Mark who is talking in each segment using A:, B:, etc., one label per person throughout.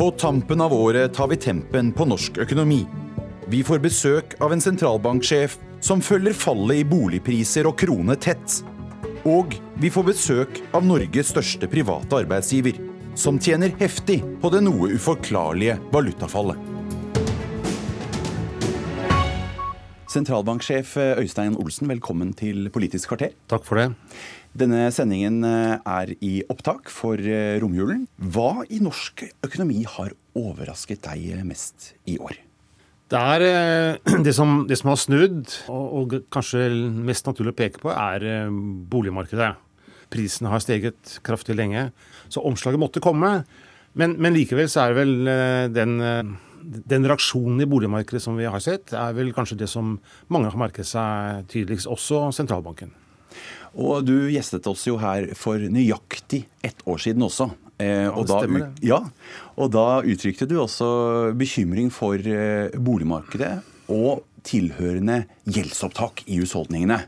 A: På tampen av året tar vi tempen på norsk økonomi. Vi får besøk av en sentralbanksjef som følger fallet i boligpriser og krone tett. Og vi får besøk av Norges største private arbeidsgiver, som tjener heftig på det noe uforklarlige valutafallet. Sentralbanksjef Øystein Olsen, velkommen til Politisk kvarter.
B: Takk for det.
A: Denne sendingen eh, er i opptak for eh, romjulen. Hva i norsk økonomi har overrasket deg mest i år?
B: Det er eh, det som, det som har snudd, og, og, kanskje mest naturlig å peke på, er boligmarkedet. Prisene har steget kraftig lenge, så omslaget måtte komme. Men, men likevel så er vel den, den reaksjonen i boligmarkedet som vi har sett, er vel kanskje det som mange har merket seg tydeligst, også sentralbanken.
A: Og du gjestet oss jo her for nøyaktig ett år siden også.
B: Eh, stemmer det.
A: Ja, og da uttrykte du også bekymring for eh, boligmarkedet og tilhørende gjeldsopptak i husholdningene.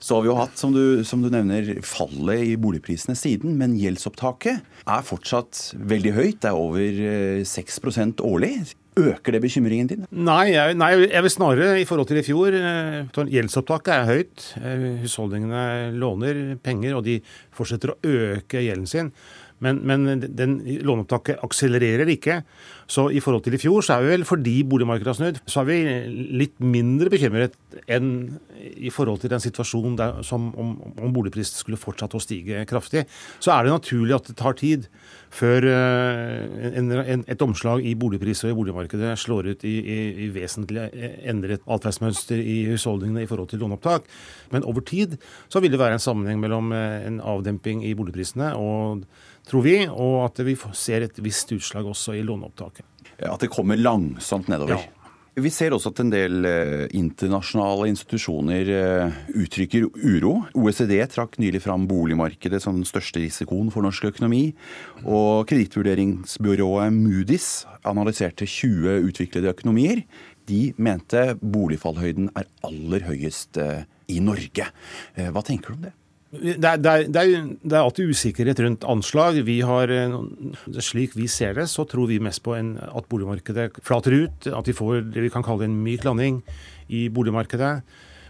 A: Så har vi jo hatt, som du, som du, nevner, fallet i boligprisene siden, men gjeldsopptaket er fortsatt veldig høyt. Det er over 6 eh, årlig. Øker det bekymringen din?
B: Nei, jeg, nei, jeg vil snarere i forhold til i fjor. Eh, gjeldsopptaket er høyt. Eh, husholdningene låner penger, og de fortsetter å øke gjelden sin. Men, men den låneopptaket akselererer ikke. Så i forhold til i fjor, så er vi vel fordi boligmarkedet har snudd, så er vi litt mindre bekymret enn i forhold til den situasjonen der, som om, om boligprisen skulle fortsatt å stige kraftig. Så er det naturlig at det tar tid før uh, en, en, et omslag i boligpris og i boligmarkedet slår ut i, i, i vesentlig endret atferdsmønster i husholdningene i forhold til låneopptak. Men over tid så vil det være en sammenheng mellom uh, en avdemping i boligprisene og tror vi, og at vi ser et visst utslag også i låneopptaket.
A: At det kommer langsomt nedover? Ja. Vi ser også at en del eh, internasjonale institusjoner eh, uttrykker uro. OECD trakk nylig fram boligmarkedet som den største risikoen for norsk økonomi. Og kredittvurderingsbyrået Moody's analyserte 20 utviklede økonomier. De mente boligfallhøyden er aller høyest eh, i Norge. Hva tenker du om det?
B: Det er, det, er, det er, alltid usikkerhet rundt anslag. Vi har, slik vi ser det, så tror vi mest på en, at boligmarkedet flater ut. At vi får det vi kan kalle en myk landing i boligmarkedet.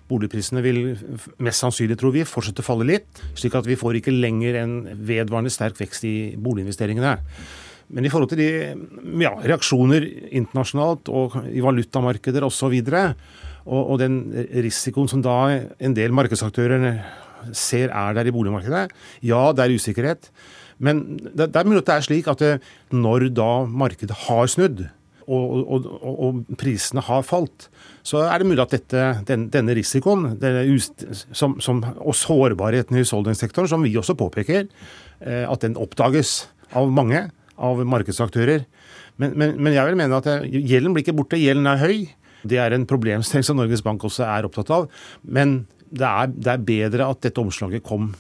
B: Boligprisene vil mest sannsynlig, tror vi, fortsette å falle litt. Slik at vi får ikke lenger en vedvarende sterk vekst i boliginvesteringene. Men i forhold til de ja, reaksjoner internasjonalt og i valutamarkeder osv., og, og den risikoen som da en del markedsaktører ser er der i boligmarkedet. Ja, det er usikkerhet. Men det, det er mulig at det er slik at det, når da markedet har snudd, og, og, og, prisene har falt, så er det mulig at dette, den, denne risikoen denne som, som, og sårbarheten i husholdningssektoren, som vi også påpeker, eh, at den oppdages av mange, av markedsaktører. Men, men, men jeg vil mene at gjelden blir ikke borte. Gjelden er høy. Det er en problemstilling som Norges Bank også er opptatt av. Men det er, det er bedre at dette omslaget kom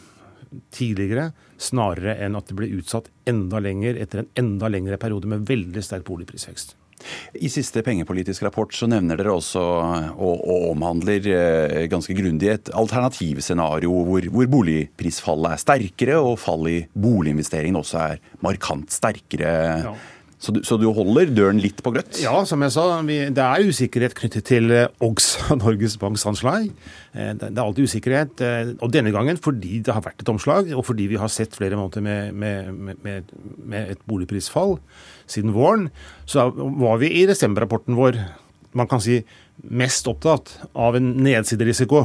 B: tidligere, snarere enn at det ble utsatt enda lenger etter en enda lengre periode med veldig sterk boligprisvekst.
A: I siste pengepolitisk rapport så nevner dere også og, og omhandler eh, ganske grundig et alternativscenario hvor, hvor boligprisfallet er sterkere og fallet i boliginvesteringene også er markant sterkere. Ja. Så du, så du, holder døren litt på gløtt?
B: Ja, som jeg sa. Vi, det er usikkerhet knyttet til OGS, eh, Norges Banks anslag. Eh, det, er alltid usikkerhet. Eh, og denne gangen fordi det har vært et omslag, og fordi vi har sett flere måneder med, med, med, med et boligprisfall siden våren, så var vi i desemberrapporten vår man kan si mest opptatt av en nedsiderisiko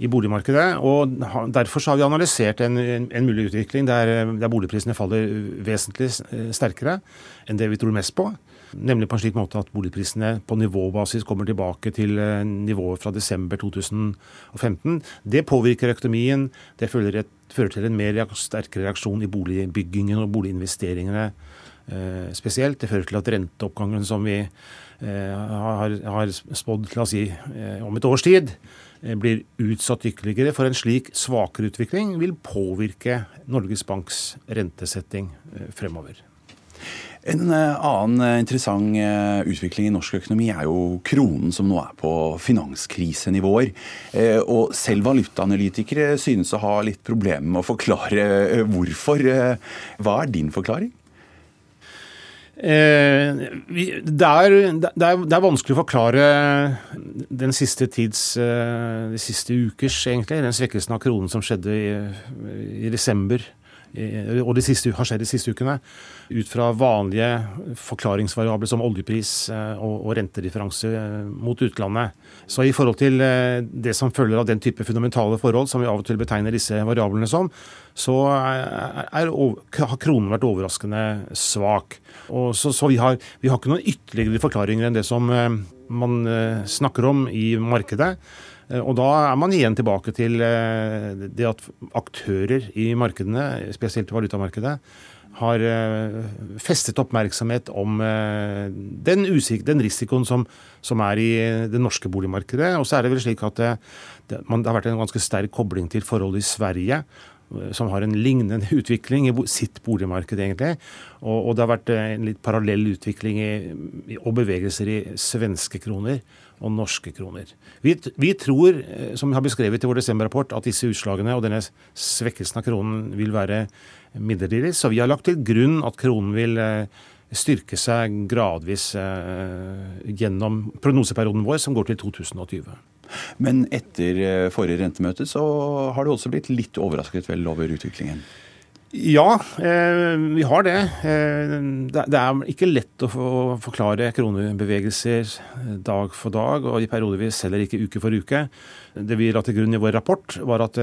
B: i boligmarkedet. og Derfor har vi analysert en, en, mulig utvikling der, der, boligprisene faller vesentlig sterkere enn det vi tror mest på. Nemlig på en slik måte at boligprisene på nivåbasis kommer tilbake til eh, nivået fra desember 2015. Det påvirker økonomien. Det fører, fører til en mer sterkere reaksjon i boligbyggingen og boliginvesteringene eh, spesielt. Det fører til at renteoppgangen som vi eh, har, har spådd la oss si, eh, om et års tid, Eh, blir utsatt ytterligere for en slik svakere utvikling, vil påvirke Norges Banks rentesetting eh, fremover.
A: En eh, annen interessant utvikling i norsk økonomi er jo kronen som nå er på finanskrisenivåer. Og selv valutaanalytikere synes å ha litt problemer med å forklare hvorfor. Hva er din forklaring?
B: Eh, vi, det, er, det, er, det, er, vanskelig å forklare den siste tids eh, De siste ukers, egentlig, den svekkelsen av kronen som skjedde i, i desember og de siste, har skjedd de siste ukene, ut fra vanlige forklaringsvariabler som oljepris eh, og, og rentedifferanse eh, mot utlandet. Så i forhold til eh, det som følger av den type fundamentale forhold som vi av og til betegner disse variablene som, så har kronen vært overraskende svak. Og så, så vi, har, vi har ikke noen ytterligere forklaringer enn det som man snakker om i markedet. Eh, og da er man igjen tilbake til eh, det at aktører i markedene, spesielt valutamarkedet, har eh, festet oppmerksomhet om den, den risikoen som, som, er i det norske boligmarkedet. Og så er det vel slik at det, det, man, det har vært en ganske sterk kobling til forholdet i Sverige som har en lignende utvikling i sitt boligmarked, egentlig. Og, og det har vært en litt parallell utvikling i, og bevegelser i svenske kroner og norske kroner. Vi, vi, tror, eh, som vi har beskrevet i vår desemberrapport, at disse utslagene og denne svekkelsen av kronen vil være midlertidig. Så vi har lagt til grunn at kronen vil eh, styrke seg gradvis eh, gjennom prognoseperioden vår, som går til 2020.
A: Men etter forrige rentemøte så har du også blitt litt overrasket vel over utviklingen?
B: Ja, eh, vi har det. Eh, det er ikke lett å forklare kronebevegelser eh, dag for dag, og i periodevis heller ikke uke for uke. Det vi la til grunn i vår rapport, var at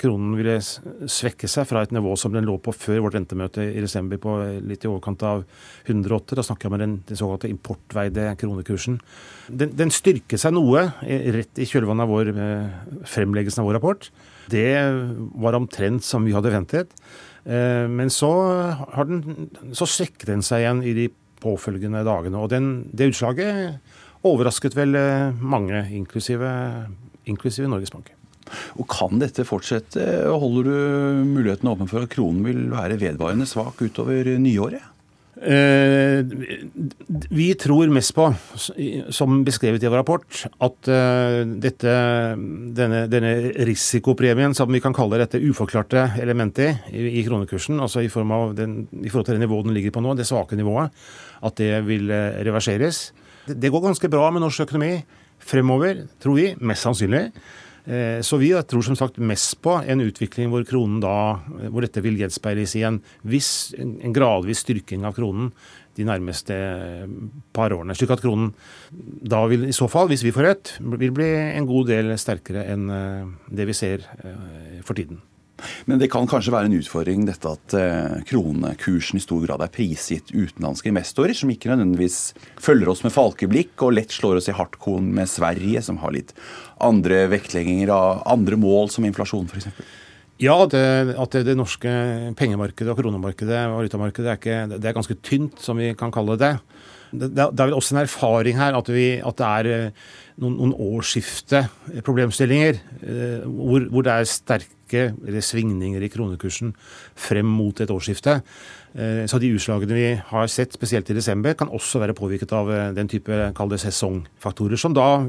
B: kronen ville svekke seg fra et nivå som den lå på før vårt rentemøte i desember, på litt i overkant av 108. Da snakker jeg om den, den såkalte importveide kronekursen. Den, den styrket seg noe rett i kjølvannet av vår fremleggelsen av vår rapport. Det var omtrent som vi hadde ventet. Eh, men så, har den, så svekket den seg igjen i de påfølgende dagene. Og den, det utslaget overrasket vel eh, mange, inklusive, inklusive Norges Bank.
A: Og Kan dette fortsette? Holder du muligheten åpen for at kronen vil være vedvarende svak utover nyåret?
B: Eh, vi tror mest på, som beskrevet i vår rapport, at eh, dette, denne, denne, risikopremien, som vi kan kalle dette uforklarte elementet i, kronekursen, altså i, den, i, forhold til det nivået den ligger på nå, det svake nivået, at det vil eh, reverseres. Det går ganske bra med norsk økonomi fremover, tror vi, mest sannsynlig. Eh, så vi tror som sagt mest på en utvikling hvor kronen da, hvor dette vil gjenspeiles i en, viss, en gradvis styrking av kronen de nærmeste par årene. Slik at kronen da vil i så fall, hvis vi får rett, vil bli en god del sterkere enn eh, det vi ser eh, for tiden.
A: Men det kan kanskje være en utfordring dette at eh, kronekursen i stor grad er prisgitt utenlandske investorer, som ikke nødvendigvis følger oss med falkeblikk og lett slår oss i hardkorn med Sverige, som har litt andre vektlegginger av andre mål, som inflasjon f.eks.
B: Ja, det, at det, det, norske pengemarkedet og kronemarkedet og valutamarkedet er, ikke, det er ganske tynt, som vi kan kalle det. Det, det er vel også en erfaring her at, vi, at det er eh, noen, noen årsskifteproblemstillinger eh, hvor, hvor, det er sterke eller svingninger i kronekursen frem mot et årsskifte. Eh, så de utslagene vi har sett, spesielt i desember, kan også være påvirket av eh, den type sesongfaktorer, som da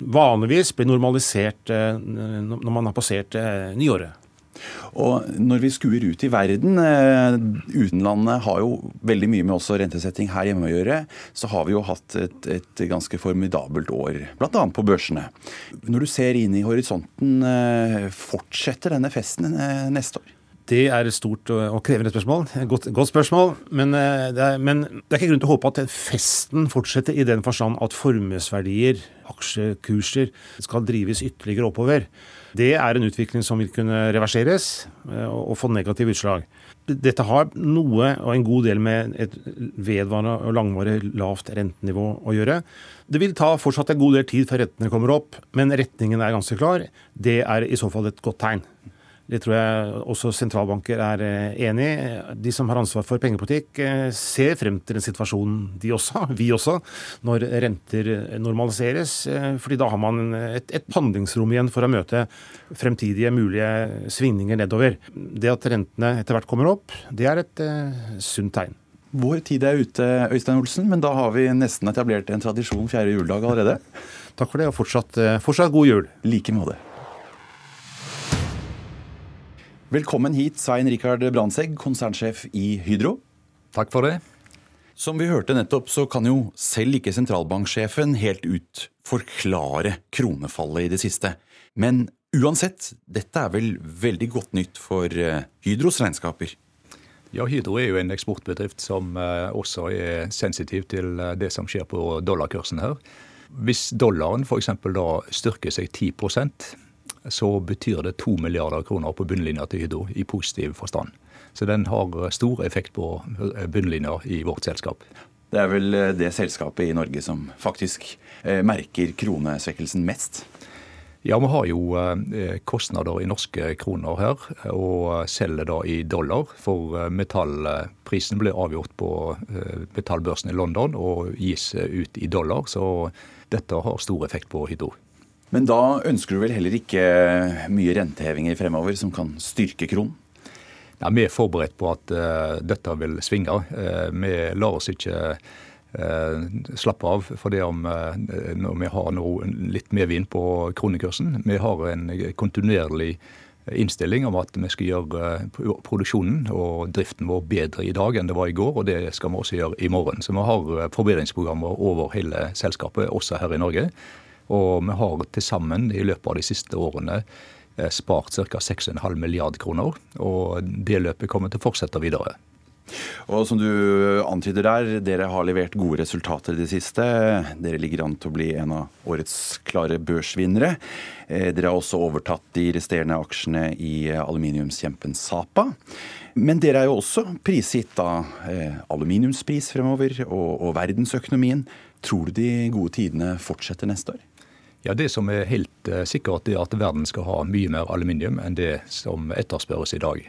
B: vanligvis blir normalisert når man har passert nyåret.
A: Og når vi skuer ut i verden, eh, utenlandet har jo veldig mye med også rentesetting her hjemme å gjøre, så har vi jo hatt et, et ganske formidabelt år, bl.a. på børsene. Når du ser inn i horisonten, eh, fortsetter denne festen eh, neste år?
B: Det er et stort og krevende spørsmål. Godt, godt spørsmål. Men det, er, men det, er, ikke grunn til å håpe at festen fortsetter i den forstand at formuesverdier, aksjekurser, skal drives ytterligere oppover. Det er en utvikling som vil kunne reverseres eh, og få negative utslag. Dette har noe og en god del med et vedvarende og langvarig lavt rentenivå å gjøre. Det vil ta fortsatt en god del tid før rentene kommer opp, men retningen er ganske klar. Det er i så fall et godt tegn. Det tror jeg også sentralbanker er eh, enig i. De som har ansvar for pengepolitikk, eh, ser frem til den situasjonen, de også, vi også, når renter normaliseres. Eh, fordi da har man et, et handlingsrom igjen for å møte fremtidige mulige svingninger nedover. Det at rentene etter hvert kommer opp, det er et uh, sunt tegn.
A: Vår tid er ute, Øystein Olsen, men da har vi nesten etablert en tradisjon fjerde juledag allerede.
B: Takk for det, og fortsatt, fortsatt god jul.
A: like måte. Velkommen hit, Svein Rikard Brandtzæg, konsernsjef i Hydro.
C: Takk for det.
A: Som vi hørte nettopp, så kan jo selv ikke sentralbanksjefen helt ut forklare kronefallet i det siste. Men uansett, dette er vel veldig godt nytt for eh, Hydros regnskaper?
C: Ja, Hydro er jo en eksportbedrift som eh, også er sensitiv til eh, det som skjer på dollarkursen her. Hvis dollaren f.eks. da styrker seg 10 så betyr det 2 milliarder kroner på bunnlinja til Hydro i positiv forstand. Så den har stor effekt på bunnlinja i vårt selskap.
A: Det er vel eh, det selskapet i Norge som faktisk eh, merker kronesvekkelsen mest?
C: Ja, vi har jo eh, kostnader i norske kroner her, og selger da i dollar. For metallprisen ble avgjort på metallbørsen i London og gis ut i dollar. Så dette har stor effekt på Hydro.
A: Men da ønsker du vel heller ikke mye rentehevinger fremover som kan styrke kronen?
C: Ja, vi er forberedt på at uh, dette vil svinge. Uh, vi lar oss ikke uh, slappe av for det om når vi har noe, litt medvind på kronekursen. Vi har en kontinuerlig innstilling om at vi skal gjøre produksjonen og driften vår bedre i dag enn det var i går, og det skal vi også gjøre i morgen. Så vi har forbedringsprogrammer over hele selskapet, også her i Norge. Og vi har til sammen i løpet av de siste årene Eh, spart ca. 6,5 milliard kroner. Og det løpet kommer til å fortsette videre.
A: Og som du antyder der, dere har levert gode resultater i det siste. Dere ligger an til å bli en av årets klare børsvinnere. Eh, dere har også overtatt de resterende aksjene i aluminiumskjempen Sapa. Men dere er jo også prisgitt av eh, aluminiumspris fremover og, og verdensøkonomien. Tror du de gode tidene fortsetter neste år?
C: Ja, Det som er helt uh, sikkert, er at verden skal ha mye mer aluminium enn det som etterspørres i dag.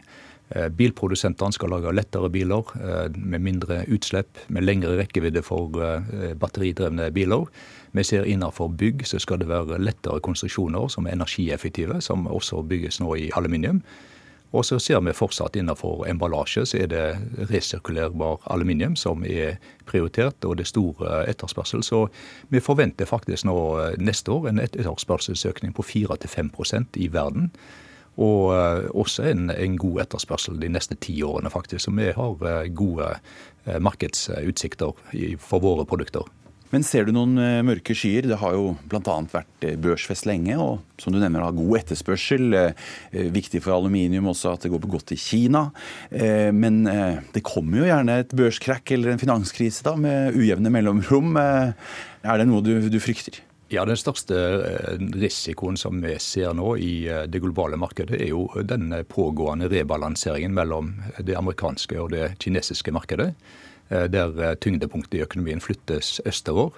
C: Uh, bilprodusentene skal lage lettere biler uh, med mindre utslipp, med lengre rekkevidde for batteridrevne biler. Vi ser innenfor bygg så skal det være lettere konstruksjoner som er energieffektive, som også bygges nå i aluminium. Og så ser vi fortsatt innenfor emballasje så er det resirkulerbar aluminium som er prioritert, og det er stor eh, etterspørsel. Så vi forventer faktisk nå eh, neste år en etterspørselsøkning på 4-5% i verden. Og eh, også en, en, god etterspørsel de neste ti årene, faktisk. Så vi har gode markedsutsikter for våre produkter.
A: Men ser du noen eh, mørke skyer? Det har jo bl.a. vært eh, børsfest lenge, og som du nevner, har god etterspørsel. Eh, viktig for aluminium også at det går godt i Kina. Men det kommer jo gjerne et børskrakk eller en finanskrise da, med ujevne mellomrom. Er det noe du, du frykter?
C: Ja, Den største risikoen som vi ser nå i det globale markedet, er jo den pågående rebalanseringen mellom det amerikanske og det kinesiske markedet. Eh, der eh, tyngdepunktet i økonomien flyttes østover.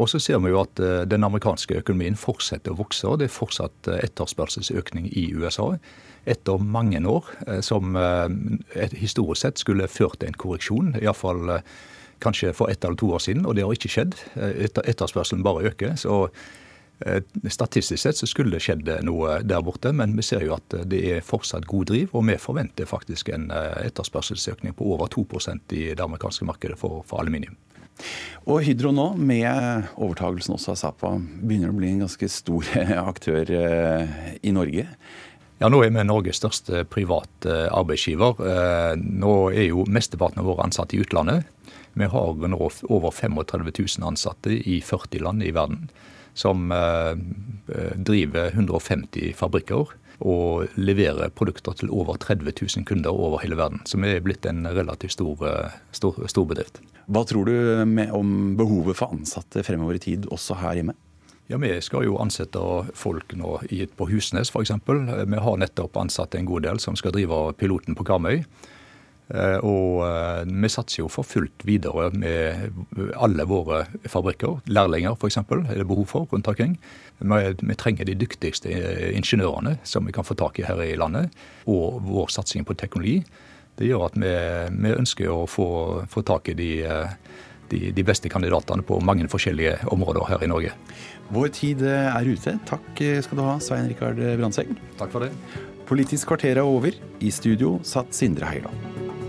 C: Og så ser vi jo at eh, den amerikanske økonomien fortsetter å vokse. og Det er fortsatt etterspørselsøkning i USA. Etter mange år som historisk sett skulle ført til en korreksjon. Iallfall kanskje for ett eller to år siden, og det har ikke skjedd. Etterspørselen bare øker. så Eh, statistisk sett så skulle det skjedd noe der borte, men vi ser jo at det er fortsatt god driv. Og vi forventer faktisk en eh, etterspørselsøkning på over 2% i det amerikanske markedet for, for aluminium.
A: Og Hydro nå, med overtagelsen også av Sapa, begynner å bli en ganske stor aktør eh, i Norge.
C: Ja, Nå er vi Norges største private arbeidsgiver. Nå er jo mesteparten av våre ansatte i utlandet. Vi har nå over 35 000 ansatte i 40 land i verden som eh, driver 150 fabrikker og leverer produkter til over 30 000 kunder over hele verden. Så vi er blitt en relativt stor, eh, stor, stor bedrift.
A: Hva tror du med, om behovet for ansatte fremover i tid, også her hjemme?
C: Ja, Vi skal jo ansette folk nå på Husnes f.eks. Vi har nettopp ansatt en god del som skal drive piloten på Karmøy. Eh, og eh, vi satser jo for fullt videre med alle våre fabrikker. Lærlinger f.eks. er det behov for rundt omkring. Vi trenger de dyktigste ingeniørene som vi kan få tak i her i landet. Og vår satsing på teknologi. Det gjør at vi, vi ønsker å få, få tak i de, de, de, beste kandidatene på mange forskjellige områder her i Norge.
A: Vår tid er ute. Takk skal du ha, Svein Rikard Brandtzæg.
C: Takk for det.
A: Politisk kvarter er over. I studio satt Sindre Heierdal.